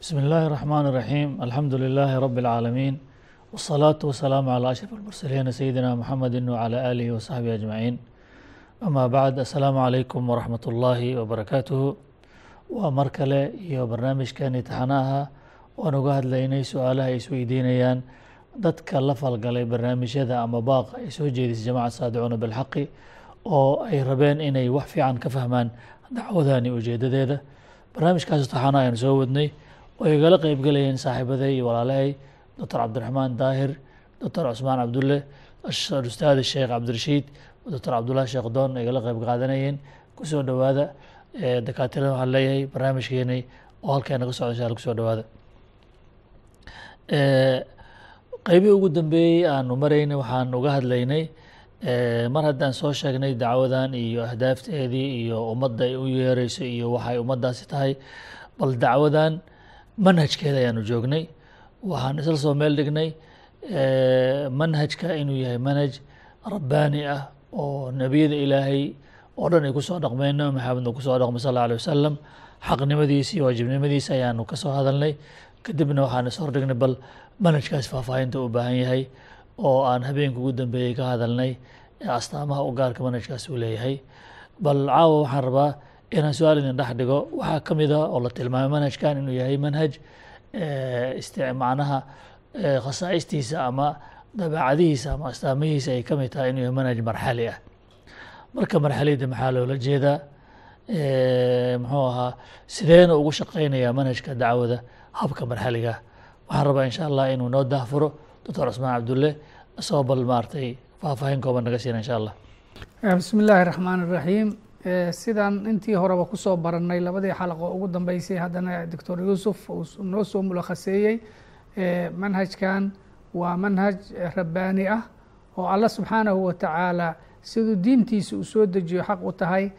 bismi illaahi الرaxmaan الraxiim alxamdu lilaahi rabi اlcaalamiin wالsalaatu wasalaamu calى ashraf اlmursaliina sayidina muxamedi wcalى aalihi wasaxbihi ajmaciin ama bacd assalaamu calaykum waraxmat ullaahi wabarakaatuhu waa mar kale iyo barnaamijkani taxanaha oan uga hadlaynay su-aalaha ay isweydiinayaan dadka la falgalay barnaamijyada ama baaq ay soo jeedisay jamacat saadicuuna bilxaqi oo ay rabeen inay wax fiican ka fahmaan dacwadani ujeedadeeda barnaamijkaas taxana ayaan soo wadnay oo igala qeybgelayeen saaxiibaday iyo walaalahay doctor cabdiraxmaan daahir doctor cusmaan cabdulle ustaad sheekh cabdirashiid doctor cabdullahi sheekh doon igala qeyb qaadanayeen. Kusoo dhowaada dakaatirada waxaan leeyahay barnaamijkeenay oo halkeena ka socda insha ku soo dhowaada. Qeybihii ugu dambeeyey aanu maraynay waxaan uga hadlaynay mar haddaan soo sheegnay dacwadan iyo ahdaafteedii iyo ummadda ay u yeereyso iyo waxay ummaddaasi tahay bal dacwadan manhajkeeda ayaanu joognay waxaan isla soo meel dhignay manhajka inuu yahay manhaj rabbaani ah oo nebiyada ilaahay oo dhan ay ku soo dhaqmeen nabi maxamedna ku soo dhaqmay sal alla alay wasalam xaqnimadiisa iyo waajibnimadiisa ayaanu ka soo hadalnay. Kadibna waxaan is hordhignay bal manhajkaas faahfaahinta u baahan yahay oo aan habeenka ugu dambeeyey ka hadalnay astaamaha u gaarka manhajkaas uu leeyahay. Bal caawa waxaan rabaa inaan su'aal idin dhex waxaa ka mid a oo la tilmaamay manhajkan inuu yahay manhaj macnaha khasaa'istiisa ama dabeecadihiisa ama astaamihiisa ay ka tahay inuu yahay manhaj marxali ah. Marka marxaliyadda maxaa loola jeedaa? Muxuu ahaa sideena ugu shaqeynayaa manhajka dacwada habka marxaliga waxaan rabaa insha allah inuu noo daahfuro doctor cusmaan cabdulle isagoo bal maaragtay faahfaahin kooban naga siina insha allah. Bismi raxmaan iraxiim sidaan intii horeba ku soo barannay labadii xalaqo ugu dambeysay haddana doctor yuusuf uu noo soo mulakhaseeyey manhajkan waa manhaj rabbaani ah oo alla subxaanahu watacaala siduu diintiisa uu soo dejiyo xaq u tahay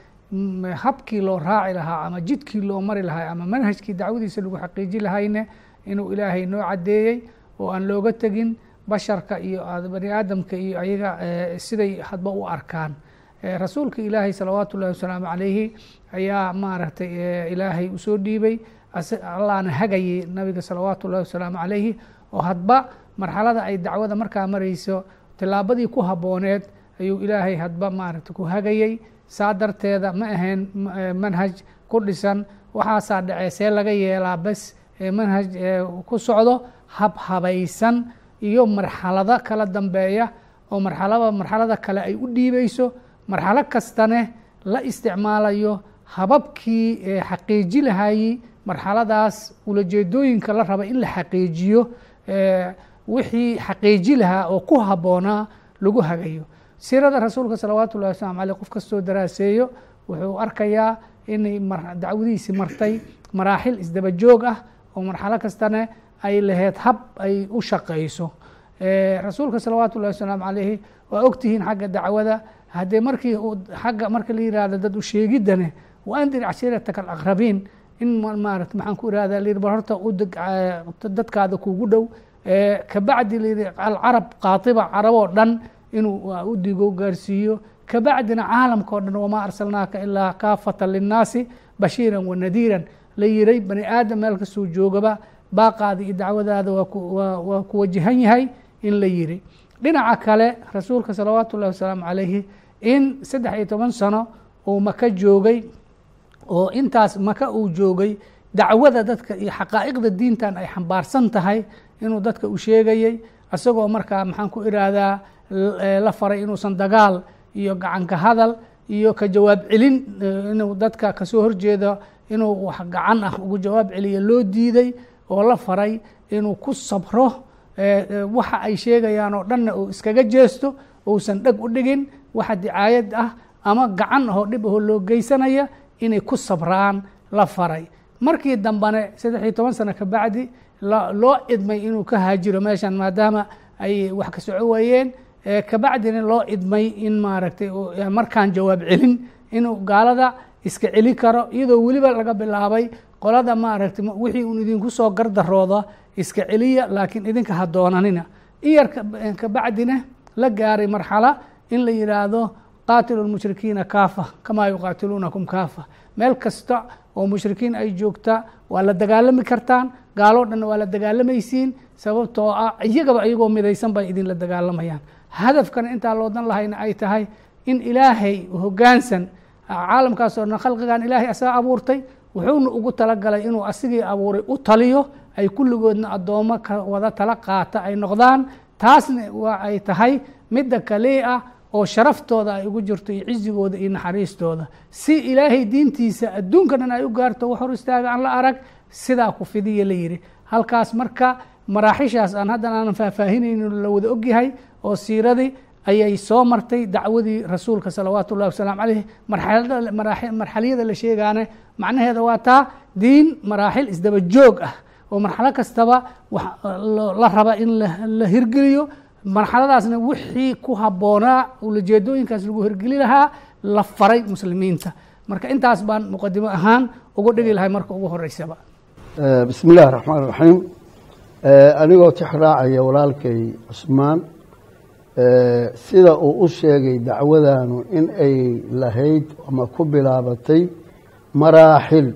habkii loo raaci lahaa ama jidkii loo mari lahaa ama manhajkii dacwadiisa lagu xaqiiji lahayne inuu ilaahay noo caddeeyey oo aan looga tegin basharka iyo bani aadamka iyo ayaga siday hadba u arkaan rasuulka ilaahay salawaatu ullahi wasalaamu calayhi ayaa maaragtay ilaahay u soo dhiibay allahna hagayay nabiga salawaatu ullahi wasalaamu calayhi oo hadba marxalada ay dacwada markaa marayso tilaabadii ku habbooneed ayuu ilaahay hadba maaragtay ku hagayey saa darteeda ma ahayn manhaj ku dhisan waxaasaa dhacee see laga yeelaa bes manhaj ku socdo hab habaysan iyo marxalado kala dambeeya oo marxalaba marxalada kale ay u dhiibeyso marxalo kastane la isticmaalayo hababkii xaqiiji lahayey marxaladaas ulajeedooyinka la raba in la xaqiijiyo wixii xaqiiji lahaa oo ku habboonaa lagu hagayo. Siirada rasuulka salawaatu ullahi waslamu aleyh qof kastoo daraaseeyo wuxuu arkayaa inay dacwadiisi martay maraaxil isdaba joog ah oo marxalo kastane ay laheyd hab ay u shaqayso. Rasuulka salawaatu ullahi wasalaamu calayhi waa ogtihiin xagga dacwada haddee markii xagga marka la yihahdo dad u sheegidane waandir cashiirataka alaqrabiin in maarata maxaan ku irahda layidhi bal horta dadkaada kugu dhow kabacdi layidhi alcarab qaatiba caraboo dhan inuu u digo gaarsiiyo. Kabacdina caalamka o dhan wamaa arsalnaaka ilaa kaafata linnaasi bashiiran wa nadiiran. La yiray bani aadam meel kastuu joogaba baaqaada iyo dacwadaada waa ku wajahan yahay in la yiri dhinaca kale rasuulka salawaatu ullahi wasalaamu calayhi in saddex iyo toban sano uu maka joogay oo intaas maka uu joogay dacwada dadka iyo xaqaa'iqda diintan ay xambaarsan tahay inuu dadka u sheegayey isagoo markaa maxaan ku iraahdaa la faray inuusan dagaal iyo gacanka hadal iyo ka jawaab celin inuu dadka ka soo horjeedo inuu wax gacan ah ugu jawaab celiyo loo diiday oo la faray inuu ku sabro waxa ay sheegayaan oo dhanna uu iskaga jeesto uusan dheg u dhigin waxa dicaayad ah ama gacan ahoo dhib ahoo loo geysanaya inay ku sabraan la faray. Markii dambane saddex iyo toban sano kabacdi loo idmay inuu ka haajiro meeshan maadaama ay wax ka soco waayeen kabacdina loo idmay in maaragtay markaan jawaab celin inuu gaalada iska celi karo iyadoo weliba laga bilaabay qolada maaragtay wixii un idinku soo gardarooda iska celiya laakiin idinka ha doonanina in yar kabacdina la gaaray marxala in la yidhaahdo qaatilu lmushrikiina kaafa kamaa yuqaatiluunakum kaafa. Meel kasta oo mushrikiin ay joogta waa la dagaalami kartaan. Gaaloo dhanna waa la dagaalamaysiin sababtoo ah iyagaba iyagoo midaysan bay idinla dagaalamayaan hadafkana intaa loodan lahayna ay tahay in ilaahay hoggaansan caalamkaasoo dhan khalqigan ilaahay asaga abuurtay wuxuuna ugu talagalay inuu asigii abuuray u taliyo ay kulligoodna addoommo ka wada tala qaata ay noqdaan taasna waa ay tahay midda kalee ah oo sharaftooda ay ugu jirto iyo cizigooda iyo naxariistooda. Si ilaahay diintiisa adduunka dhan ay u gaarto wax hor istaaga aan la arag sidaa ku fidiya la yidhi. Halkaas marka maraaxishaas aan haddan aanan faahfaahinaynin la wada ogyahay oo siiradii ayay soo martay dacwadii rasuulka salawaatu ullahi wasalaamu caleyh marxaliyada la sheegaane macnaheeda waa taa diin maraaxil isdaba joog ah oo marxalo kastaba la raba in la hirgeliyo. Marxaladaasna wixii ku habboonaa ulajeedooyinkaas lagu hirgeli lahaa la faray muslimiinta. Marka intaas baan muqadimo ahaan ugu dhigi lahay marka ugu horeysaba bismi illahi raxmaan raxiim anigoo tix raacaya walaalkay cusmaan sida uu u sheegay dacwadanu in ay lahayd ama ku bilaabatay maraaxil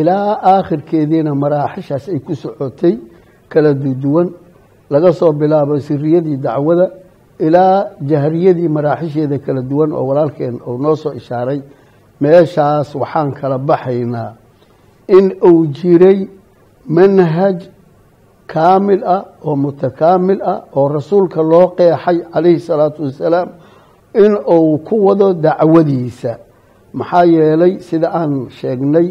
ilaa aakhirkeediina maraaxishaas ay ku socotay kala duduwan laga soo bilaabo siriyadii dacwada ilaa jahriyadii maraaxisheeda kala duwan oo walaalkeen uu noo soo ishaaray. Meeshaas waxaan kala baxaynaa in uu jiray manhaj kaamil ah oo mutakaamil ah oo rasuulka loo qeexay calayhi salaatu wasalaam in uu ku wado dacwadiisa. Maxaa yeelay sida aan sheegnay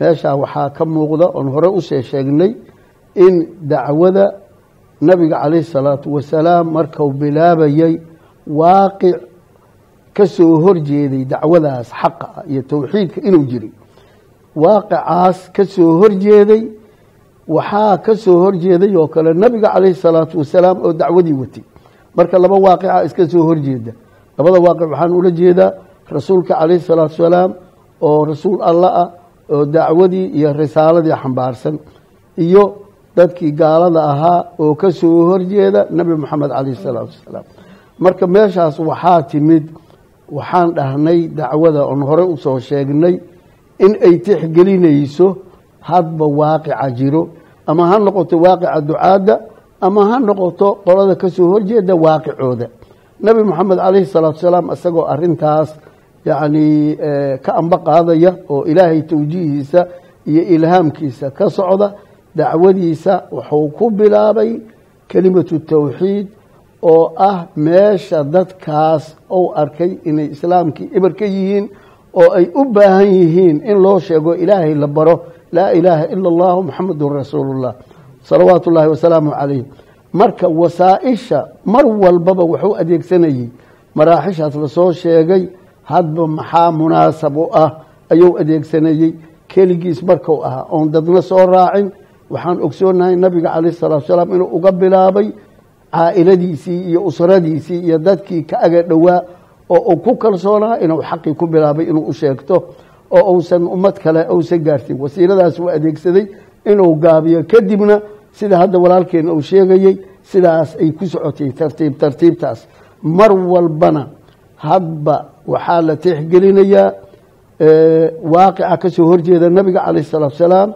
meeshaa waxaa ka muuqda oon hore usee sheegnay in dacwada nabiga calayhi salaatu wasalaam markuu bilaabayay waaqic ka soo horjeeday dacwadaas xaqa ah iyo towxiidka inuu jiray waaqicaas ka soo horjeeday waxaa ka soo horjeeday oo kale nabiga calayhi salaatu wasalaam oo dacwadii watay. Marka laba waaqica iska soo horjeeda labada waaqic waxaan ula jeedaa rasuulka calayhi salaatu wasalaam oo rasuul alla ah oo dacwadii iyo risaaladii xambaarsan iyo dadkii gaalada ahaa oo ka soo horjeeda nebi moxamed calayhi salaatu wasalaam. Marka meeshaas waxaa timid waxaan dhahnay dacwada oon hore u soo sheegnay in ay tixgelinayso hadba waaqica jiro ama ha noqoto waaqica ducaadda ama ha noqoto qolada ka soo horjeeda waaqicooda. Nebi moxamed calayhi salaatu wasalaam isagoo arintaas yacni ka amba qaadaya oo ilaahay tawjiihiisa iyo ilhaamkiisa ka socda dacwadiisa wuxuu ku bilaabay kelimatu tawxiid oo ah meesha dadkaas ou arkay inay islaamkii eber ka yihiin oo ay u baahan yihiin in loo sheego ilaahay la baro laa ilaaha ila allahu muxamadun rasuulullah salawaatu ullaahi wasalaamu calayh. Marka wasaaisha mar walbaba wuxuu adeegsanayey maraaxishaas la soo sheegay hadba maxaa munaasab u ah? Ayuu adeegsanayey keligiis marku ahaa. Oon dadna soo raacin. Waxaan ogsoonahay nabiga calayh salatu salaam inuu uga bilaabay caa'iladiisii iyo usradiisii iyo dadkii ka aga dhowaa oo uu ku kalsoonaa inuu xaqii ku bilaabay inuu u sheegto oo uusan ummad kale uusan gaarsin wasiiladaas uu adeegsaday inuu gaabiyo. Kadibna sida hadda walaalkeena uu sheegayey sidaas ay ku socotay tartiib tartiibtaas. Mar walbana hadba waxaa la tixgelinayaa waaqica ka soo horjeeda nabiga calayh salaatu salaam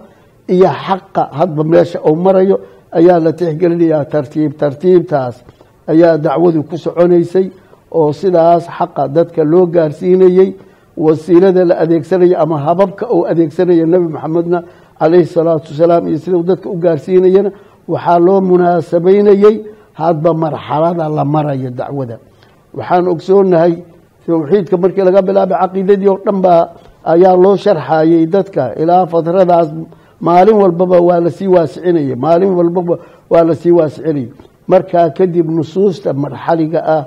iyo xaqa hadba meesha uu marayo ayaa la tixgelinayaa tartiib tartiibtaas ayaa dacwadu ku soconaysay oo sidaas xaqa dadka loo gaarsiinayey wasiilada la adeegsanaya ama hababka uu adeegsanaya nebi maxamedna calayhi salaatu wasalaam iyo sida uu dadka u gaarsiinayana waxaa loo munaasabeynayey hadba marxalada la marayo dacwada. Waxaan ogsoonahay towxiidka markii laga bilaabay caqiidadii oo dhan baa ayaa loo sharxayey dadka. Ilaa fatradaas maalin walbaba waa la sii waasicinayay maalin walbaba waa la sii waasicinayay markaa kadib nusuusta marxaliga ah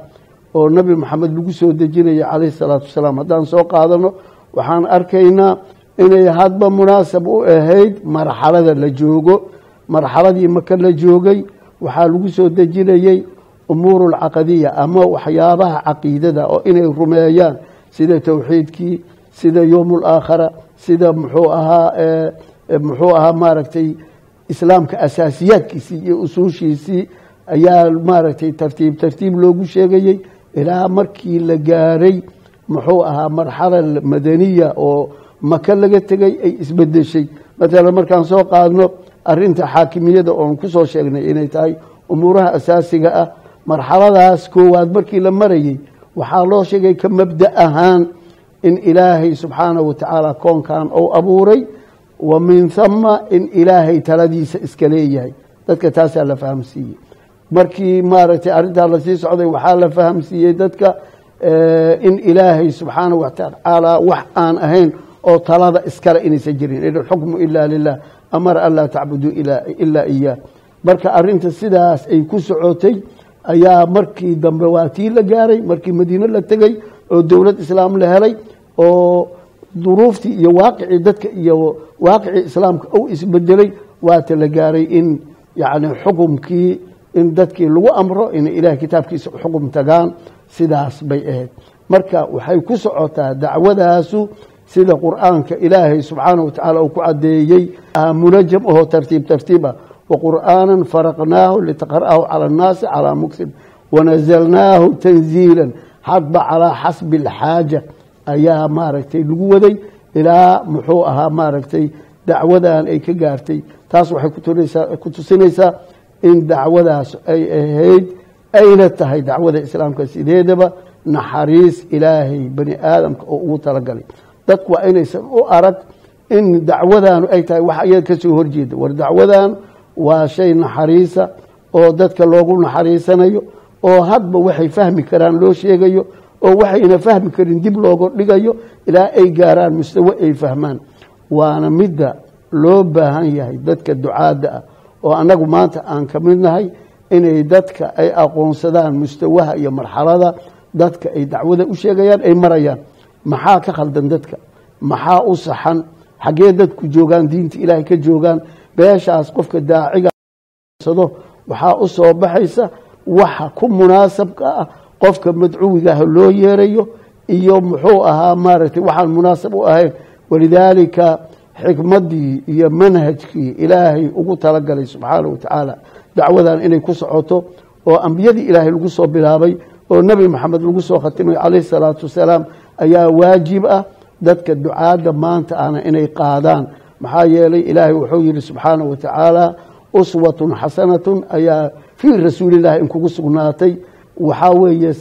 oo nebi maxamed lagu soo dejinaya calayhi salaatu wasalaam. Haddaan soo qaadano waxaan arkaynaa inay hadba munaasab u ahayd marxalada la joogo. Marxaladii maka la joogay waxaa lagu soo dejinayey umuuru alcaqadiya ama waxyaabaha caqiidada oo inay rumeeyaan sida towxiidkii sida yowm alaakhara sida muxuu ahaa muxuu ahaa maaragtay islaamka asaasiyaadkiisii iyo usuushiisii ayaa maaragtay tartiib tartiib loogu sheegayey ilaa markii la gaaray muxuu ahaa marxala madaniya oo maka laga tegay ay isbedeshay matalan markaan soo qaadno arinta xaakimiyada oon ku soo sheegnay inay tahay umuuraha asaasiga ah marxaladaas koowaad markii la marayey waxaa loo sheegay ka mabda ahaan in ilaahay subxaanahu watacaala koonkan uu abuuray wa min hama in ilaahay taladiisa iska leeyahay. Dadka taasaa la fahamsiiyey. Markii maaragtay arrintaa la sii socday waxaa la fahamsiiyey dadka in ilaahay subxaanahu watacaala wax aan ahayn oo talada iskale inaysan jirin. In alxukmu ila lilah amara an laa tacbuduu ilaa iyaah marka arinta sidaas ay ku socotay ayaa markii dambe waa tii la gaaray markii madiine la tegey oo dowlad islaam la helay oo duruuftii iyo waaqicii dadka iyo waaqicii islaamka ou isbedelay waata la gaaray in yani xukumkii in dadkii lagu amro inay ilahay kitaabkiisa xukum tagaan sidaas bay ahayd. Marka waxay ku socotaa dacwadaasu sida qur'aanka ilaahay subxaanaه wa tacaala uu ku cadeeyey munajam ahoo tartiib tartiib ah waqur'aana faraqnaahu litaqra'ahu calى الnaasi calىa muksib wanazalnaahu tanziila hadba calىa xasbi اlxaaja ayaa maaragtay lagu waday ilaa muxuu ahaa maaragtay dacwadan ay ka gaartay taas waxay ku tusinaysaa in dacwadaas ay ahayd ayna tahay dacwada islaamka sideedaba naxariis ilaahay bani aadamka oo ugu talagalay dadku waa inaysan u arag in dacwadanu ay tahay wax ayaga kasoo horjeeda war dacwadan waa shay naxariisa oo dadka loogu naxariisanayo oo hadba waxay fahmi karaan loo sheegayo oo waxayna fahmi karin dib looga dhigayo ilaa ay gaaraan mustawe ay fahmaan. Waana midda loo baahan yahay dadka ducaadda ah oo annagu maanta aan ka mid nahay inay dadka ay aqoonsadaan mustawaha iyo marxalada dadka ay dacwada u sheegayaan ay marayaan. Maxaa ka khaldan dadka? Maxaa u saxan? Xaggee dadku joogaan diinta ilaahay ka joogaan beeshaas qofka daacigasado waxaa u soo baxaysa waxa ku munaasabka ah qofka madcuwigaah loo yeerayo iyo muxuu ahaa maaragtay waxaan munaasab u ahayn. Walidaalika xikmaddii iyo manhajkii ilaahay ugu talagalay subxaanahu wa tacaala dacwadan inay ku socoto oo ambiyadii ilaahay lagu soo bilaabay oo nebi maxamed lagu soo khatimay calayhi salaatu wasalaam ayaa waajib ah. Dadka ducaadda maanta ana inay qaadaan maxaa yeelay ilaahay wuxuu yihi subxaanahu wa tacaala uswatun xasanatun ayaa fii rasuulillahi in kugu sugnaatay. Waxaa weeye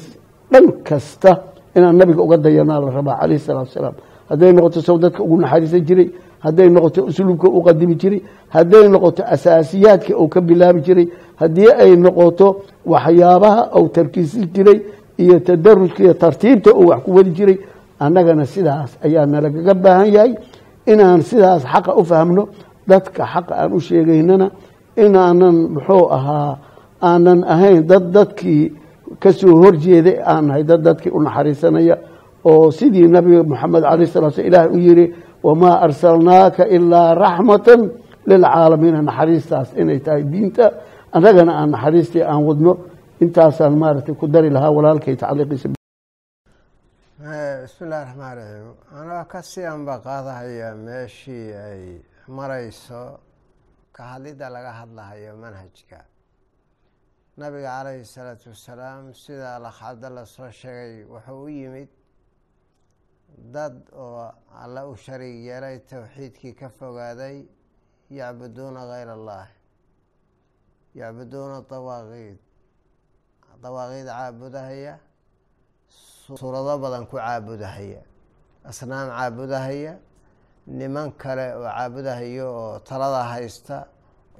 dhan kasta inaan nabiga uga dayanaa la rabaa calayhi salaatu wasalaam hadday noqoto sow dadka ugu naxariisan jiray hadday noqoto usluubka u qadimi jiray hadday noqoto asaasiyaadka uu ka bilaabi jiray haddii ay noqoto waxyaabaha uu tarkiisin jiray iyo tadarujka iyo tartiibta uu wax ku wadi jiray annagana sidaas ayaa nalagaga baahan yahay inaan sidaas xaqa u fahmno dadka xaqa aan u sheegaynana inaanan muxuu ahaa aanan ahayn dad dadkii ka soo horjeeday aan nahay dad dadkii u naxariisanaya oo sidii nabiga moxamed alayh sala sl ilaah u yihi wamaa arsalnaaka ilaa raxmatan lilcaalamiina naxariistaas inay tahay diinta annagana aan naxariistii aan wadno intaasaan maaragtay ku dari lahaa walaalkay tacliiqiisa bismi illahi raxmaan raxiim anaa ka sii anba qaadahaya meeshii ay marayso ka hadlidda laga hadlahayo manhajka. Nabiga calayhi salaatu wasalaam sida lakhada la soo sheegay wuxuu u yimid dad oo alla u shariig yeelay towxiidkii ka fogaaday yacbuduuna hayr allah yacbuduuna dawaaqiid dawaaqiid caabudahaya suurado badan ku caabudahaya. Asnaam caabudahaya niman kale oo caabudahayo oo talada haysta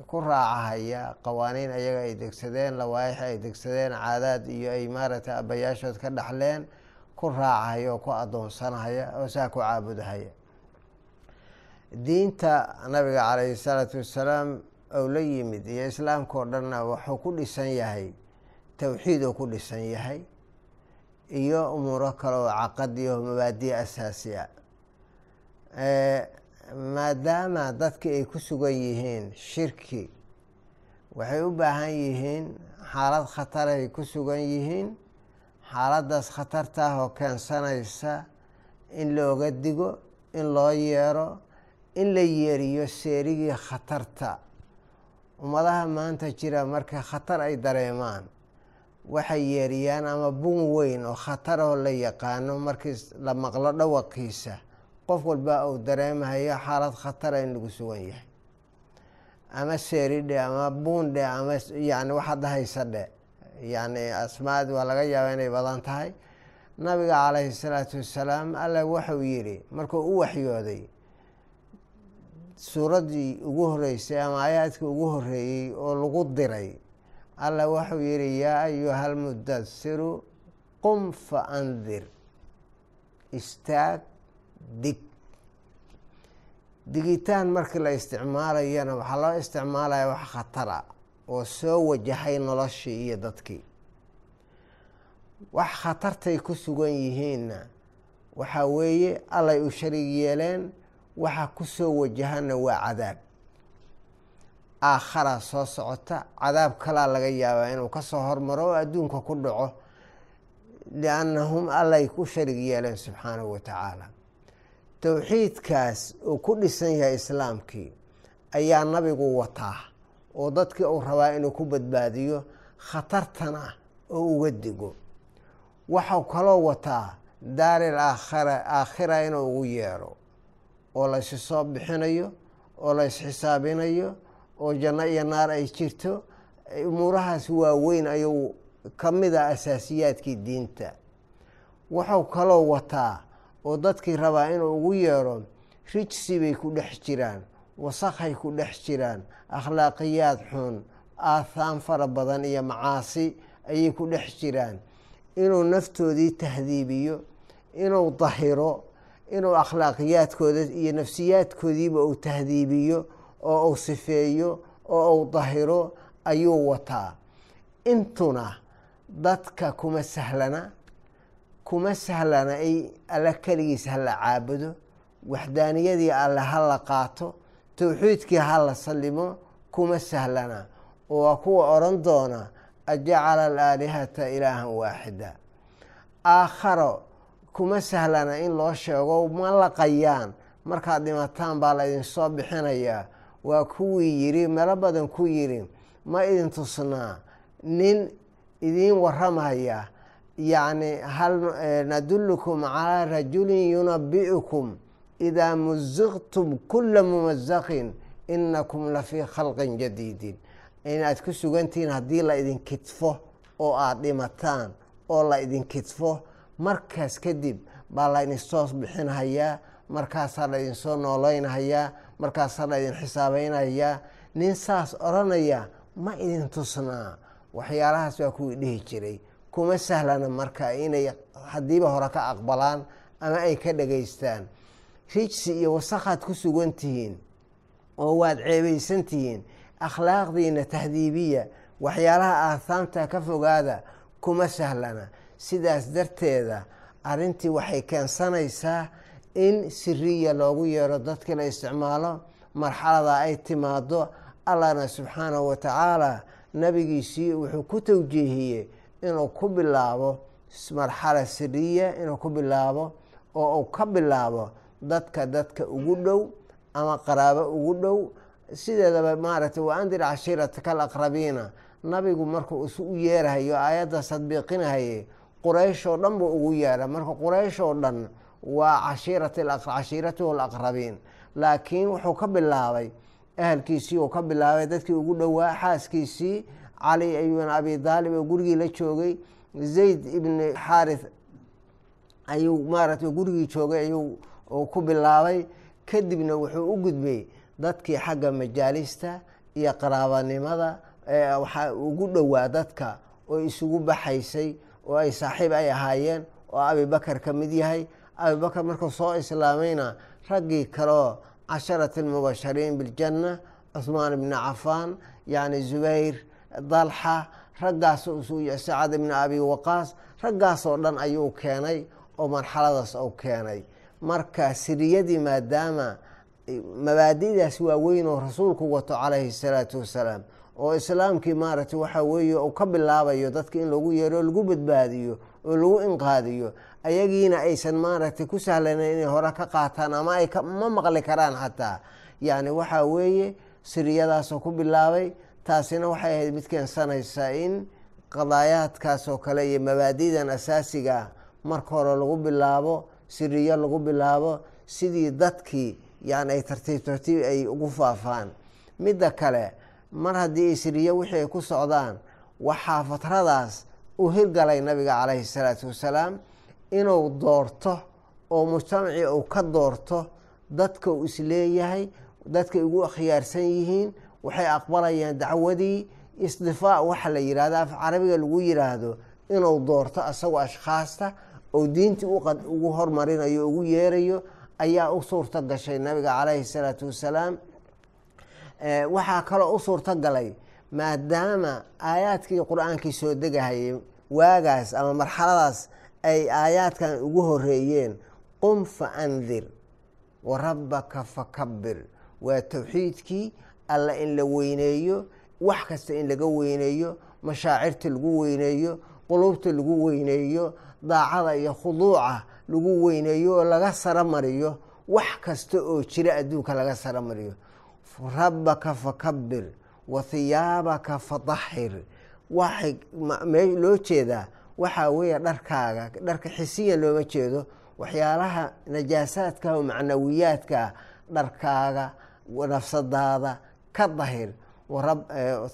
ku raacahaya qawaaniin ayaga ay degsadeen lawaaix ay degsadeen caadaad iyo ay maaragtay abayaashood ka dhaxleen ku raacahaya oo ku adoonsanahaya oo saa ku caabudahaya. Diinta nabiga calayhi salaatu wasalaam ou la yimid iyo islaamka oo dhanna wuxuu ku dhisan yahay towxiid oo ku dhisan yahay iyo umuuro kale oo caqadi oo mabaadiye asaasi a maadaama dadki ay ku sugan yihiin shirki waxay u baahan yihiin xaalad khataray ku sugan yihiin xaaladdaas khatartaah oo keensanaysa in looga digo in loo yeero in la yeeriyo seerigii khatarta. Ummadaha maanta jira marka khatar ay dareemaan waxay yeeriyaan ama bun weyn oo khataroo la yaqaano markii la maqlo dhawaqiisa qof walba uu dareemahayo xaalad khatara in lagu sugan yahay. Ama seeridhe ama buundhe ama yani waxaad dhahaysa dhe yani asmaad waa laga yaaba inay badan tahay. Nabiga calayhi salaatu wasalaam alla wuxuu yidhi markuu u waxyooday suuraddii ugu horeysay ama aayaadkii ugu horeeyey oo lagu diray alla wuxuu yidhi yaa ayuha almudasiru qum fa andir istaag dig. Digitaan markii la isticmaalayana waxaa loo isticmaalaya wax khatara oo soo wajahay noloshii iyo dadkii. Wax khatartay ku sugan yihiinna waxaa weeye allay u sharig yeeleen waxa ku soo wajahana waa cadaab aakharaa soo socota cadaab kalaa laga yaabaa inuu ka soo hormaro oo adduunka ku dhaco liannahum allay ku sharig yeeleen subxaanahu wa tacaala. Towxiidkaas uu ku dhisan yahay islaamkii ayaa nabigu wataa oo dadkii uu rabaa inuu ku badbaadiyo khatartana oo uga digo waxau kaloo wataa daaril aakhira aakhira inuu ugu yeero oo la ysu soo bixinayo oo la ysxisaabinayo oo janno iyo naar ay jirto umuurahaas waaweyn ayuu ka mid ah asaasiyaadkii diinta. Wuxuu kaloo wataa oo dadkii rabaa inuu ugu yeero rijsi bay ku dhex jiraan wasakhay ku dhex jiraan akhlaaqiyaad xun aathaan fara badan iyo macaasi ayay ku dhex jiraan. Inuu naftoodii tahdiibiyo inuu dahiro inuu akhlaaqiyaadkooda iyo nafsiyaadkoodiiba uu tahdiibiyo oo uu sifeeyo oo uu dahiro ayuu wataa. Intuna dadka kuma sahlana kuma sahlana ay alla keligiis hala caabudo waxdaaniyadii alle hala qaato towxiidkii hala sallimo kuma sahlana. Oo waa kuwa odhan doona ajacala alaalihata ilaahan waaxida. Aakharo kuma sahlana in loo sheego ma laqayaan markaad dhimataan baa la idin soo bixinayaa waa kuwii yiri melo badan ku yiri ma idin tusnaa nin idiin waramaya yacni hal nadullukum calaa rajulin yunabi'ukum idaa muziqtum kula mumazaqin inakum lafii khalqin jadiidin. Inaad ku sugantihiin haddii la idin kidfo oo aada dhimataan oo la idin kidfo markaas kadib baa la idin soo bixinhayaa markaasaa la idin soo nooleynhayaa markaasaa la idin xisaabeynhayaa nin saas odhanaya ma idin tusnaa. Waxyaalahaas waa kuwii dhihi jiray. Kuma sahlana marka inay haddiiba hore ka aqbalaan ama ay ka dhageystaan rijsi iyo wasakhaad ku sugan tihiin oo waad ceebaysan tihiin akhlaaqdiina tahdiibiya waxyaalaha aathaanta ka fogaada kuma sahlana. Sidaas darteeda arrintii waxay keensanaysaa in siriya loogu yeero dadkii la isticmaalo marxalada ay timaado allahna subxaanahu wa tacaala nabigiisii wuxuu ku tawjiihiyey inuu ku bilaabo marxala siriya inuu ku bilaabo oo uu ka bilaabo dadka dadka ugu dhow ama qaraabo ugu dhow. Sideedaba maaragtay wa andir cashiirataka alaqrabiina nabigu markuu isu u yeerahayo aayaddaas tadbiiqinahaye quraysh oo dhan buu ugu yeera marka quraysh oo dhan waa cashiiratuhu alaqrabiin. Laakiin wuxuu ka bilaabay ahalkiisii uu ka bilaabay dadkii ugu dhowaa xaaskiisii cali ibn abi daalib oo gurigii la joogay. Zayd ibni xaarith ayuu maaragtay gurigii joogay ayuu ku bilaabay. Kadibna wuxuu u gudbay dadkii xagga majaalista iyo qaraabanimada waxaa ugu dhowaa dadka oo isugu baxaysay oo ay saaxiib ay ahaayeen oo abibakar ka mid yahay abibakar markuu soo islaamayna raggii kaleoo casharati almubashariin biljanna cuhmaan ibni cafaan yacni zubayr dalxa raggaas sacad ibni abi waqaas raggaasoo dhan ayuu keenay oo marxaladaas uu keenay. Marka siriyadii maadaama mabaadi'daas waaweyn oo rasuulku wato calayhi salaatu wasalaam oo islaamkii maaragtay waxa weeye uu ka bilaabayo dadka in lagu yeero lagu badbaadiyo oo lagu inqaadiyo ayagiina aysan maaragtay ku sahlanayn inay hore ka qaataan ama ay ma maqli karaan xataa. Yacni waxaa weeye siriyadaasoo ku bilaabay taasina waxay ahayd mid keensanaysa in qadaayaadkaasoo kale iyo mabaadidan asaasiga marka hore lagu bilaabo siriyo lagu bilaabo sidii dadkii yani ay tartiib tartiib ay ugu faafaan. Midda kale mar haddii ay siriyo wixii ay ku socdaan waxaa fatradaas u hirgalay nabiga calayhi salaatu wasalaam inuu doorto oo mujtamacii uu ka doorto dadka uu is leeyahay dadkay ugu akhyaarsan yihiin waxay aqbalayaan dacwadii isdifaac waxa la yihahdo af carabiga lagu yiraahdo inuu doorto asagoo ashkhaasta oo diintii ugu hormarinayo ugu yeerayo ayaa u suurto gashay nabiga calayhi salaatu wasalaam. Waxaa kaloo u suurto galay maadaama aayaadkii qur'aankii soo degahayay waagaas ama marxaladaas ay aayaadkan ugu horeeyeen qum fa andir wa rabbaka fakabir waa towxiidkii alla in la weyneeyo wax kasta in laga weyneeyo mashaacirta lagu weyneeyo qulubta lagu weyneeyo daacada iyo khuduuca lagu weyneeyo oo laga saro mariyo wax kasta oo jira adduunka laga saro mariyo rabbaka fakabir wa hiyaabaka fadahir waxay loo jeedaa waxaa weeye dharkaaga dharka xisiyan looma jeedo waxyaalaha najaasaadka oo macnawiyaadkaa dharkaaga nafsadaada ka dahir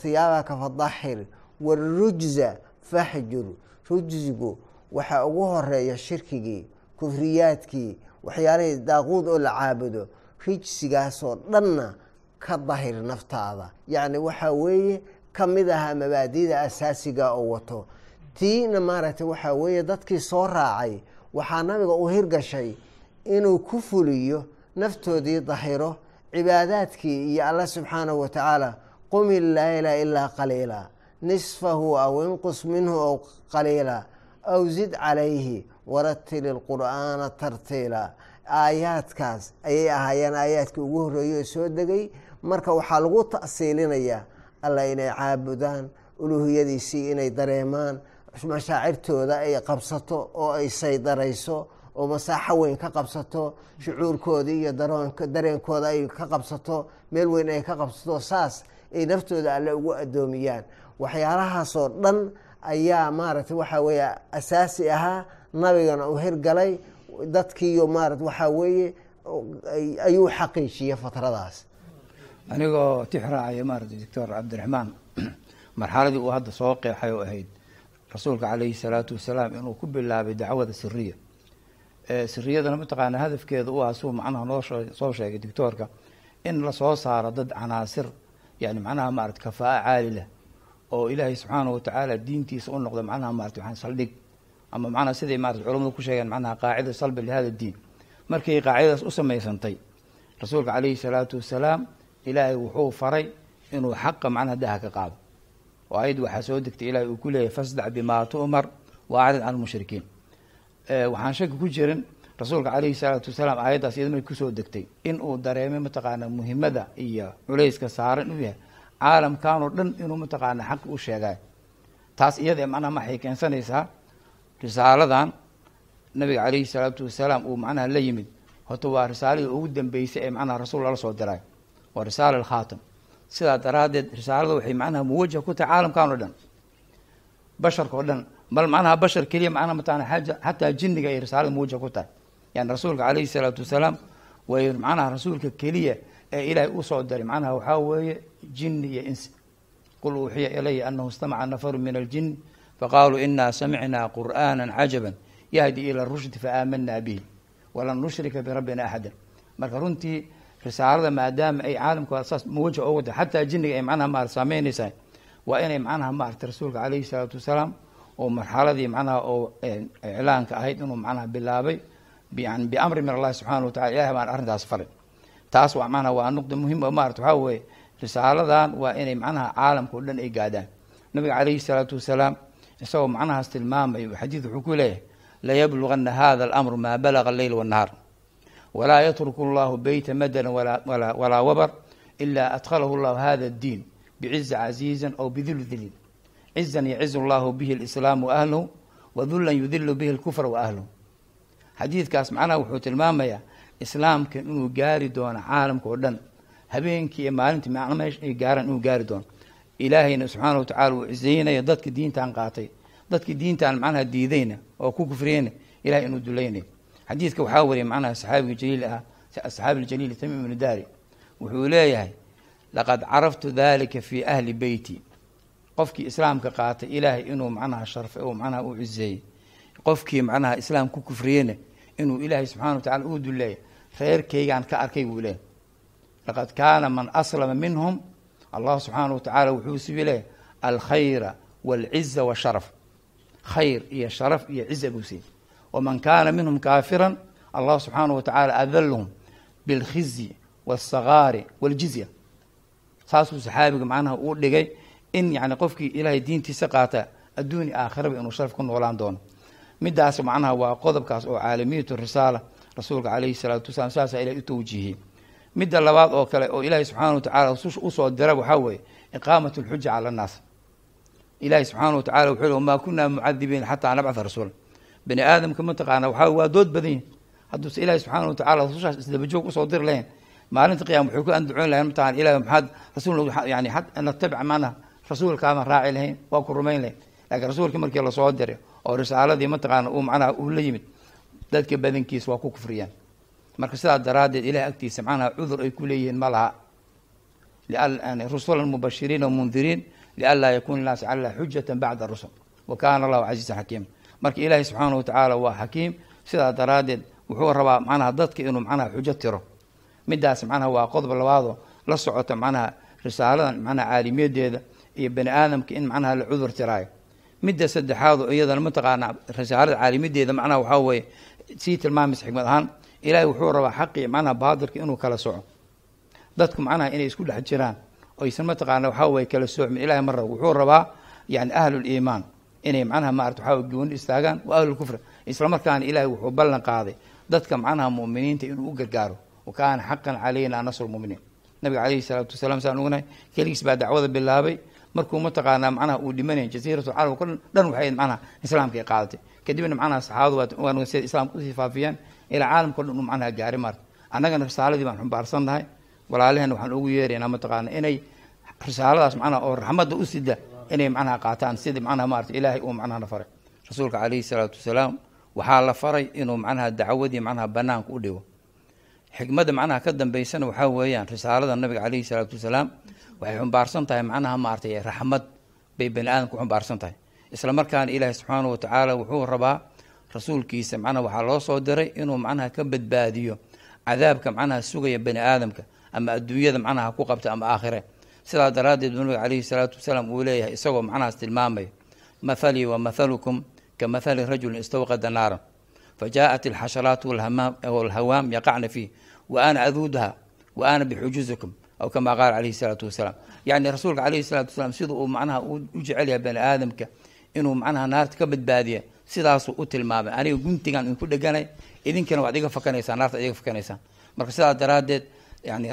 hiyaabaka fadahir warujza faxjur rujzigu waxaa ugu horreeya shirkigii kufriyaadkii waxyaalihii daaquud oo la caabudo rijsigaasoo dhanna ka dahir naftaada. Yacni waxaa weeye ka mid ahaa mabaadida asaasiga oo wato tiina maaragtay waxaa weeye dadkii soo raacay waxaa nabiga u hirgashay inuu ku fuliyo naftoodii dahiro cibaadaadkii iyo alla subxaanahu wa tacaala qumi layla ilaa qaliila nisfahu aw inqus minhu aw qaliila aw zid calayhi waratil ilqur'aana tartiila aayaadkaas ayay ahaayeen aayaadkii ugu horreeyey oo soo degay. Marka waxaa lagu ta'siilinayaa alla inay caabudaan uluuhiyadiisii inay dareemaan mashaacirtooda ay qabsato oo ay saydarayso oo masaaxo weyn ka qabsato shucuurkoodii iyo dareenkooda ay ka qabsato meel weyn ay ka qabsato saas ay naftooda alle ugu addoomiyaan. Waxyaalahaasoo dhan ayaa maaragtay waxaa weeye asaasi ahaa nabigana u hirgalay dadkiiyo maarata waxaa weeye ayuu xaqiijiyey fatradaas anigoo tix raacaya maarata doctor cabdiraxmaan marxaladii uu hadda soo qeexay oo ahayd rasuulka calayhi salaatu wasalaam inuu ku bilaabay dacwada siriya siriyadana mataqaana hadafkeeda u ah suu macnaha noo soo sheegay doctoorka in la soo saaro dad canaasir yani macnaha maarata kafaa caali leh oo ilaahay subxaanahu watacaala diintiisa u noqda macnaha maarata waxaan saldhig ama macnaha siday maarata culamadu ku sheegeen macnaha qaacida salbi lihada diin. Markay qaacidadaas u samaysantay rasuulka calayhi salaatu wasalaam ilaahay wuxuu faray inuu xaqa macnaha daha ka qaado oo ayad waxaa soo degtay ilahay uu ku leeyahay fasdac bimaa tu'mar wa acrid can lmushrikiin waxaan shaki ku jirin rasuulka calayhi salaatu wasalaam aayaddaas iyada markay ku soo degtay in uu dareemay mataqaana muhimada iyo culayska saaran inuu yahay caalamkanoo dhan inuu mataqaana xaqi u sheegay taas iyada macnaha maxay keensanaysaa risaaladan nabiga calayhi salaatu wasalaam uu macnaha la yimid horta waa risaaladii ugu dambeysay ee macnaha rasuul lala soo diray waa risaala alkhaatam sidaa daraaddeed risaalada waxay macnaha muwajah ku tahay caalamkan oo dhan basharka oo dhan bal macnaha bashar keliya macnaha mataqana xaja xataa jinniga ay risaalada muwajah ku tahay. Yani rasuulka calayhi salaatu wasalaam way macnaha rasuulka keliya ee ilaahay u soo diray macnaha waxaa weeye jinni iyo insi. Qul uuxiya ilaya anahu istamaca nafaru min aljin faqaaluu inaa samicnaa qur'aana cajaban yahdi ila rushdi faaamanaa bihi walan nushrika birabbina axada marka runtii risaalada maadaama ay caalamka saas muwajah oga tahay xataa jinniga ay macnaha maarata saameynaysaa waa inay macnaha maarata rasuulka calayhi salaatu wasalaam oo marxaladii macnaha oo iclaanka ahayd inuu macnaha bilaabay yani biamri min allahi subxana wa tacala ilahay baan arrintaas faray taas waa macnaha waa nuqda muhiim oo maarata waxaa weeye risaaladan waa inay macnaha caalamka o dhan ay gaadhaan. Nabiga calayhi salaatu wasalaam isagoo macnahaas tilmaamay xadiid wuxuu ku leeyahay layablugana hada alamru maa balaga alleyl wannahaar walaa yatruku allahu beyta madalan walaa wabar ila adkhalahu llahu hada addiin bicizi casiizan aw bidul dilil cizan yacizu llahu bihi lislaam wa ahluhu wa dullan yudilu bihi lkufra wa ahluhu xadiidkaas macnaha wuxuu tilmaamayaa islaamka inuu gaari doono caalamka oo dhan habeenkii iyo maalintii macna meesha ay gaaraan inuu gaari doono ilaahayna subxaana wa tacala uu ciseynaya dadka diintan qaatay dadkii diintan macnaha diidayna oo ku kufriyeyna ilahay inuu dulaynayo xadiidka waxaa wariyay macnaha saxaabiga jaliil ah asxaabi ljaliil tamim ibnu daari wuxuu leeyahay laqad caraftu dalika fii ahli beyti. Qofkii islaamka qaatay ilaahay inuu macnaha sharfay oo macnaha u ciseeyey qofkii macnaha islaam ku kufriyeyna inuu ilaahay subxana wa tacala uu duleeya reerkaygaan ka arkay buu leeyahy laqad kaana man aslama minhum allah subxaana wa tacaala wuxuu sibi leeyahy alkhayra waalciza washaraf khayr iyo sharaf iyo ciza buu siiyey waman kaana minhum kaafiran allah subxaana wa tacaala adalahum bilkhizyi waasagaari waaljizya saasuu saxaabiga macnaha uu dhigay in yani qofkii ilaahay diintiisa qaata adduuni aakhiraba inuu sharaf ku noolaan doono midaas macnaha waa qodobkaas oo caalamiyatu risaala rasuulka calayhi salaatu wasalaam saasaa ilahay u tawjiihiyey midda labaad oo kale oo ilaahay subxaana wa tacala u soo dira waxaa weeye iqaamat lxuja cala annaas ilaahay subxaana wa tacala wuxuu wamaa kunaa mucadibiin xataa bani aadamka mataqaana waxaa waa dood badan yihiin hadduuse ilaahay subxaana wa tacala rasushaas isdabajoog u soo diri lahayn maalinta qiyama wuxuu ku andacoon lahayn mataqana ilahi maxaad rasuul yani natabic maanaha rasuulkaama raaci lahayn waa ku rumayn lahayn. Laakiin rasuulkii markii la soo diray oo risaaladii mataqaana uu macnaha uu la yimid dadka badankiisa waa ku kufriyaan. Marka sidaa daraaddeed ilahay agtiisa macnaha cudur ay ku leeyihiin ma laha. Rusulan mubashiriin wamundiriin lianlaa yakuna linnaasi cala xujata bacda rusul. Wa kaana allahu casiizan xakiima marka ilaahay subxaana wa tacaala waa xakiim. Sidaa daraaddeed wuxuu rabaa macnaha dadka inuu macnaha xujo tiro. Midaas macnaha waa qodob labaadoo la socota macnaha risaaladan macnaha caalimiyadeeda iyo bani aadamka in macnaha la cudur tiraayo. Midda saddexaadoo iyadana mataqaana risaalada caalimideeda macnaha waxaa weeye sii tilmaamaysa xikmad ahaan ilaahay wuxuu rabaa xaqii macnaha baatilka inuu kala soco. Dadku macnaha inay isku dhex jiraan oysan mataqaana waxaa weye kala soocmin ilahay ma rabo. Wuxuu rabaa yani ahluliimaan inay macnaha maarata waxaa gooni istaagaan wa ahlulkufri islamarkaana ilaahay wuxuu ballan qaaday dadka macnaha mu'miniinta inuu u gargaaro. Wa kaana xaqan calayna nasru muminiin. Nabiga calayhi salaatu wasalaam saan ognahay keligiis baa dacwada bilaabay. Markuu mataqaanaa macnaha uu dhimanaya jasiiratu carab o dhan waxay macnaha islaamka ay qaadatay. Kadibna macnaha saxaabadu waa sida islaamka u sii faafiyaan ilaa caalamka o dhan uu macnaha gaari maarta annagana risaaladii baan xumbaarsan nahay walaalahena waxaan ugu yeeraynaa mataqaana inay risaaladaas macnaha oo raxmadda u sida inay macnaha qaataan sidii macnaha maarata ilaahay uu macnaha faray. Rasuulka calayhi salaatu wasalaam waxaa la faray inuu macnaha dacwadii macnaha banaanka u dhigo. Xikmadda macnaha ka dambeysana waxaa weeyaan risaalada nabiga calayhi salaatu wasalaam waxay xumbaarsan tahay macnaha maaragtay raxmad bay bani aadamku xumbaarsan tahay. Isla markaana ilaahi subxaana wa tacaala wuxuu rabaa rasuulkiisa macnaha waxaa loo soo diray inuu macnaha ka badbaadiyo cadaabka macnaha sugaya bani aadamka ama adduunyada macnaha ku qabta ama aakhire sidaa daraaddeed nabiga calayhi salaatu wasalaam uu leeyahay isagoo macnahaas tilmaamaya mathalii wa mathalukum ka mathali rajulin istawqada naaran fa jaaءat alxasharaat walhawaam yaqacna fiih wa ana aduuduha wa ana bixujuzikum aw kama qaala calayhi salaatu wasalaam. Yacni rasuulka calayhi salaatu wasalaam sida uu macnaha u jecel yahay bani aadamka inuu macnaha naarta ka badbaadiya sidaasuu u tilmaamay. Aniga guntigan idinku dheganay idinkana waad iga fakanaysaan naarta iga fakanaysaan. Marka sidaa daraaddeed yani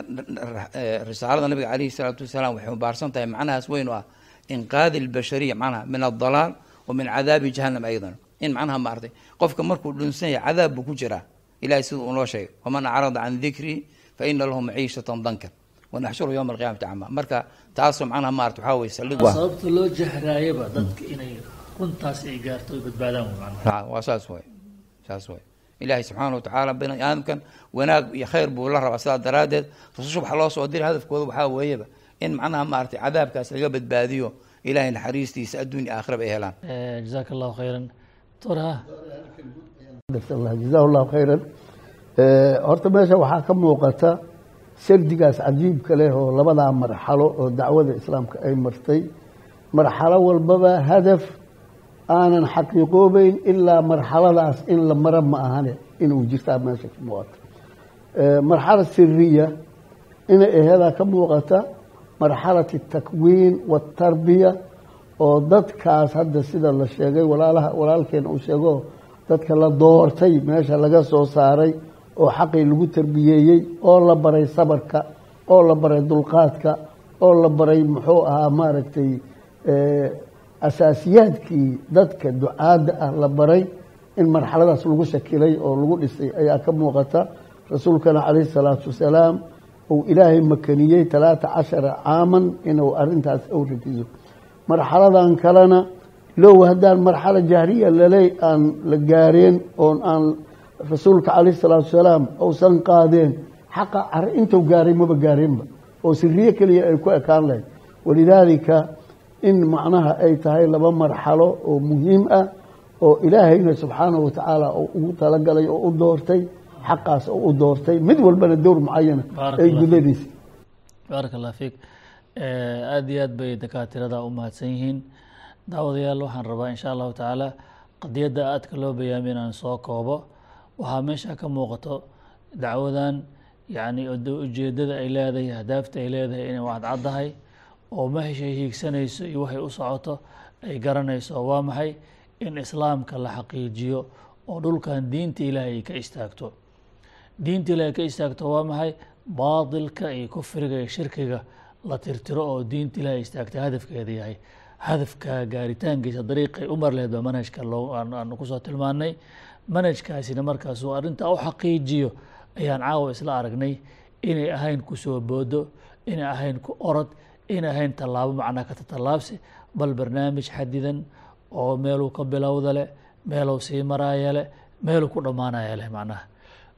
risaalada nabiga calayhi salaatu wasalaam waxay mubaarsan tahay macnahaas weyn oo ah inqaadi albashariya macnaha min aldalaal wa min cadaabi jahannam aydan in macnaha maartay qofka markuu dhunsan yahay cadaab buu ku jiraa. Ilahay siduu unoo sheegay waman acrada can dikrii fa ina lahu maciishatan dankan. Wanaxshuru yowma alqiyamati cama marka taasoo macnaha maarata waxaa weye saldhig sababta loo jahraayaba dadka inay runtaas ay gaarto ay badbaadaan wey waa saas way saas way ilaahay subxaana wa tacaala bani aadamkan wanaag iyo khayr buu la rabaa sidaa daraaddeed. Rasusha waxaa loo soo diray hadafkooda waxaa weeyaba in macnaha maaragtay cadaabkaas laga badbaadiyo ilahay naxariistiisa adduunya aakhiraba ay helaan. Jazaaka allahu khayran. Jazahu llahu khayran. Horta meesha waxaa ka muuqata sardigaas cajiibka leh oo labadaa marxalo oo dacwada islaamka ay martay. Marxalo walbaba hadaf aanan xaqiiqoobeyn ilaa marxaladaas in la maro ma ahane inuu jirtaa meesha ka muuqata marxala siriya inay aheedaa ka muuqata marxalat اtakwiin waاtarbiya oo dadkaas hadda sida la sheegay walaalaha walaalkeena uu sheego dadka la doortay meesha laga soo saaray oo xaqii lagu tarbiyeeyey oo la baray sabarka oo la baray dulqaadka oo la baray muxuu ahaa maaragtay asaasiyaadkii dadka ducaadda ah la baray in marxaladaas lagu shakilay oo lagu dhisay ayaa ka muuqata. Rasuulkana calayhi salaatu wasalaam uu ilaahay makaniyey talaata cashara caaman inuu arintaas u rajiyo marxaladan kalena low haddaan marxalo jahriya laley aan la gaareen oon aan rasuulka calayhi salaatu wasalaam uusan qaadeen xaqa intuu gaaray maba gaareenba oo siriye keliya ay ku ekaan lahayd walidaalika in macnaha ay tahay laba marxalo oo muhiim ah oo ilaahayna subxaanahu watacaala uu ugu talagalay oo u doortay xaqaas oo u doortay mid walbana dowr mucayana ay gudadiisa baaraka allah fiik. Aada iyo aad bay dakaatirada u mahadsan yihiin. Daawadayaal waxaan rabaa insha allahu tacaala qadiyadda aadka loo bayaamiy inaan soo koobo. Waxaa meesha ka muuqato dacwadan yacni ujeedada ay leedahay ahdaafta ay leedahay inay wacadcaddahay oo maheshay hiigsanayso iyo waxay u socoto ay garanayso waa maxay in islaamka la xaqiijiyo oo dhulkan diinta ilaahay ay ka istaagto? Diinta ilaahay ka istaagto waa maxay? Baatilka iyo kufriga iyo shirkiga la tirtiro oo diinta ilaahay istaagta hadafkeeda yahay. Hadafka gaaritaankiisa dariiqay u mar lehed baa manhajka aanu ku soo tilmaanay. Manhajkaasina markaasuu arrintaa u xaqiijiyo ayaan caawa isla aragnay. Inay ahayn ku soo boodo inay ahayn ku orod inay ahayn tallaabo macnaa ka tatallaabsi bal barnaamij xadidan oo meeluu ka bilowda leh meeluu sii maraaya leh meeluu ku dhammaanaya leh macnaha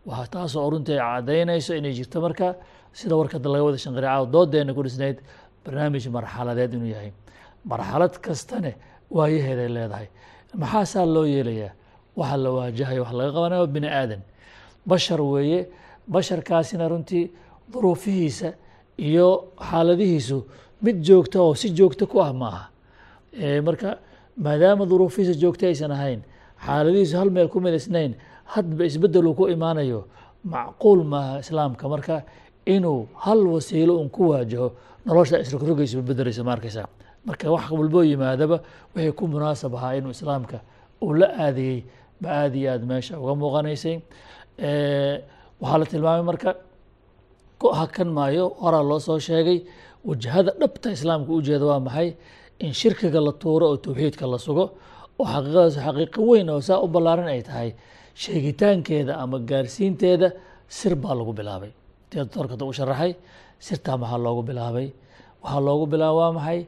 waxaa taasoo runtii ay caddaynayso inay jirto marka sida warkada laga wada shanqaricaao doodeena ku dhisnayd barnaamij marxaladeed inuu yahay. Marxalad kastane waayaheeday leedahay. Maxaasaa loo yeelayaa? Waxa la waajahayo wax laga qabanayo bini aadan. Bashar weeye basharkaasina runtii duruufihiisa iyo xaaladihiisu mid joogta oo si joogto ku ah ma aha marka maadaama duruufihiisa joogta aysan ahayn xaaladihiisu hal meel ku midaysnayn hadba isbedelu ku imaanayo macquul maaha islaamka. Marka inuu hal wasiilo un ku waajaho nolosha isrogrogaysa bedelaysa ma marka wax walboo yimaadaba wixii ku munaasab ahaa inuu islaamka uu la aadayey ba aada iyo aad meesha uga muuqanaysay. Waxaa la tilmaamay marka hakan maayo horaa loo soo sheegay wajahada dhabta islaamka ujeeda waa maxay? In shirkiga la tuuro oo tawxiidka la sugo oo xaqiiqadaas xaqiiqo weyn oo saa u ballaaran ay tahay sheegitaankeeda ama gaarsiinteeda sir baa lagu bilaabay. Dorkata u sharaxay sirtaa maxaa loogu bilaabay? Waxaa loogu bilaaba waa maxay?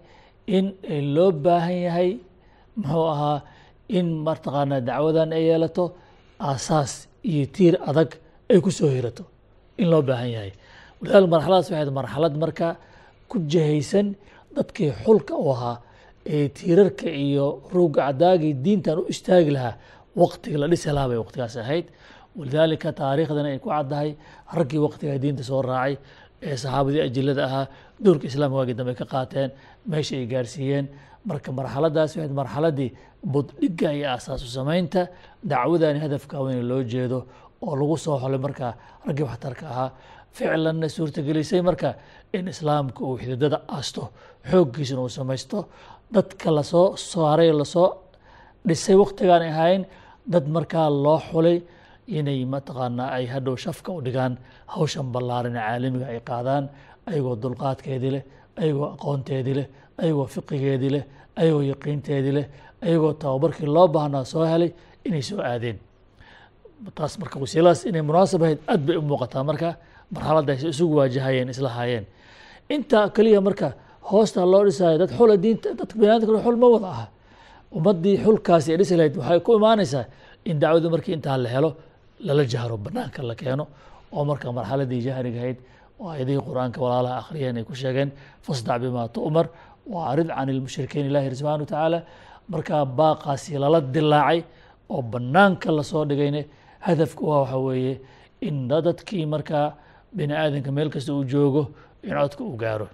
In loo baahan yahay muxuu ahaa in mataqaanaa dacwadan ay yeelato aasaas iyo tiir adag ay ku soo hirato. In loo baahan yahay marxaladaas waxay marxalad marka ku jahaysan dadkii xulka u ahaa ee tiirarka iyo ruuga cadaagii diintan u istaagi lahaa waqtiga la dhisi lahaa bay waqtigaas ahayd. Walidaalika taariikhdana ay ku caddahay raggii waqtigaa diinta soo raacay ee saxaabadii ajilada ahaa doorka islaamka waagii dambe ka qaateen meesha ay gaarsiiyeen. Marka marxaladaas waxayd marxaladii buddhigga iyo aasaasu samaynta dacwadani hadafka weyn loo jeedo oo lagu soo xolay marka raggii waxtarka ahaa ficlanna suurtagelisay marka in islaamka uu xididada aasto xooggiisana uu samaysto. Dadka la soo saaray la soo dhisay waqtigaan ahayn dad markaa loo xulay inay mataqaanaa ay hadhow shafka u dhigaan hawshan ballaaran caalamiga ay qaadaan ayagoo dulqaadkeedii leh ayagoo aqoonteedii leh ayagoo fiqigeedii leh ayagoo yaqiinteedii leh ayagoo tababarkii loo baahnaa soo helay inay soo aadeen. Taas marka wasiiladaas inay munaasab ahayd aad bay u muuqataa marka marxaladda ay isugu waajahayeen isla haayeen intaa keliya marka hoosta loo dhisayo dad xula diinta dadka biniadamka xul ma wada aha. Ummaddii xulkaasi ay dhisi lahayd waxay ku imaanaysaa in dacwadu markii intaa la helo lala jahro banaanka la keeno oo marka marxaladii jahriga ahayd oo aayadihii qur'aanka walaalaha akhriyeen ay ku sheegeen fasdac bimaa tu'mar waa arid can ilmushrikiin ilahi subxana wa tacaala markaa baaqaasi lala dilaacay oo banaanka la soo dhigayne hadafku waa waxa weeye in dadkii markaa bini aadanka meel kasta uu joogo in codka uu gaaro.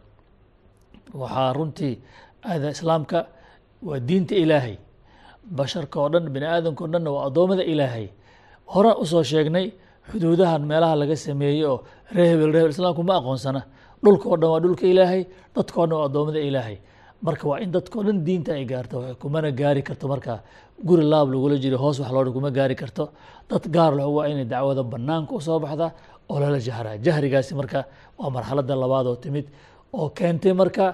Waxaa runtii aada islaamka waa diinta ilaahay. Basharka oo dhan bini aadamka o dhanna waa addoommada ilaahay. Hore u soo sheegnay xuduudahan meelaha laga sameeyey oo ree hebel ree hebel islaamku ma aqoonsana. Dhulka o dhan waa dhulka ilaahay dadka o dhan waa addoommada ilaahay. Marka waa in dadka o dhan diinta ay gaarto kumana gaari karto marka guri laab lagula jiro hoos wax loo dhan kuma gaari karto. Dad gaar leh waa inay dacwada banaanka u soo baxda oo lala jahraa. Jahrigaasi marka waa marxaladda labaad oo timid oo keentay marka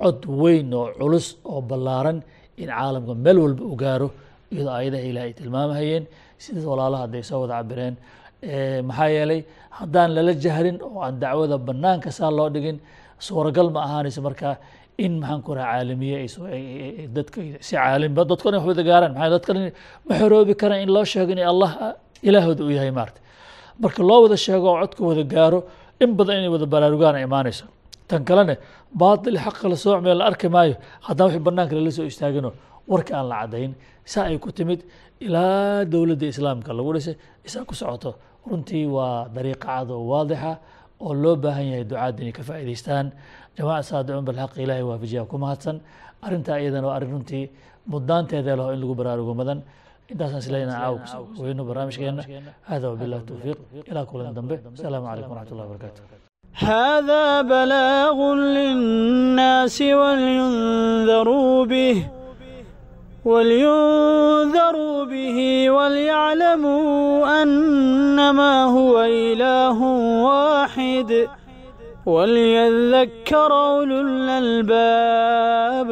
cod weyn oo culus oo ballaaran in caalamka meel walba u gaaro iyadoo aayadaha ilaah ay tilmaamahayeen sidaas walaalaha hadday soo wada cabireen maxaa yeelay haddaan lala jahrin oo aan dacwada banaanka saa loo dhigin suuragal ma ahaanayso marka in maxaan ku raha caalamiye dadka si caalimba dadko dhan gaaraan. Maxaa dadka ma xoroobi karaan in loo sheego in allah ilaahooda u yahay maarata marka loo wada sheego oo codka wada gaaro in badan inay wada baraarugaan imaanayso. Tan kalena baatil xaqa la soocmaya la arki maayo haddana wixii banaanka lala soo istaagino warka aan la caddayn saa ay ku timid ilaa dowladda islaamka lagu dhisay isaa ku socoto. Runtii waa dariiqa cad oo waadixa oo loo baahan yahay ducaadda inay ka faa'idaystaan jamaca saadicuun balxaq ilaahay waafajiyaa ku mahadsan. Arrintaa iyadana waa arrin runtii mudnaanteeda leho in lagu baraarugo madan intaasaan isleynaa caaw weyno barnaamijkeena hada wabilah towfiiq ilaa kulan dambe. Asalaamu calaykum waraxat ullahi barakaatu هذا بلاغ للناس ولينذروا به ولينذروا به وليعلموا أنما هو إله واحد وليذكر أولو الألباب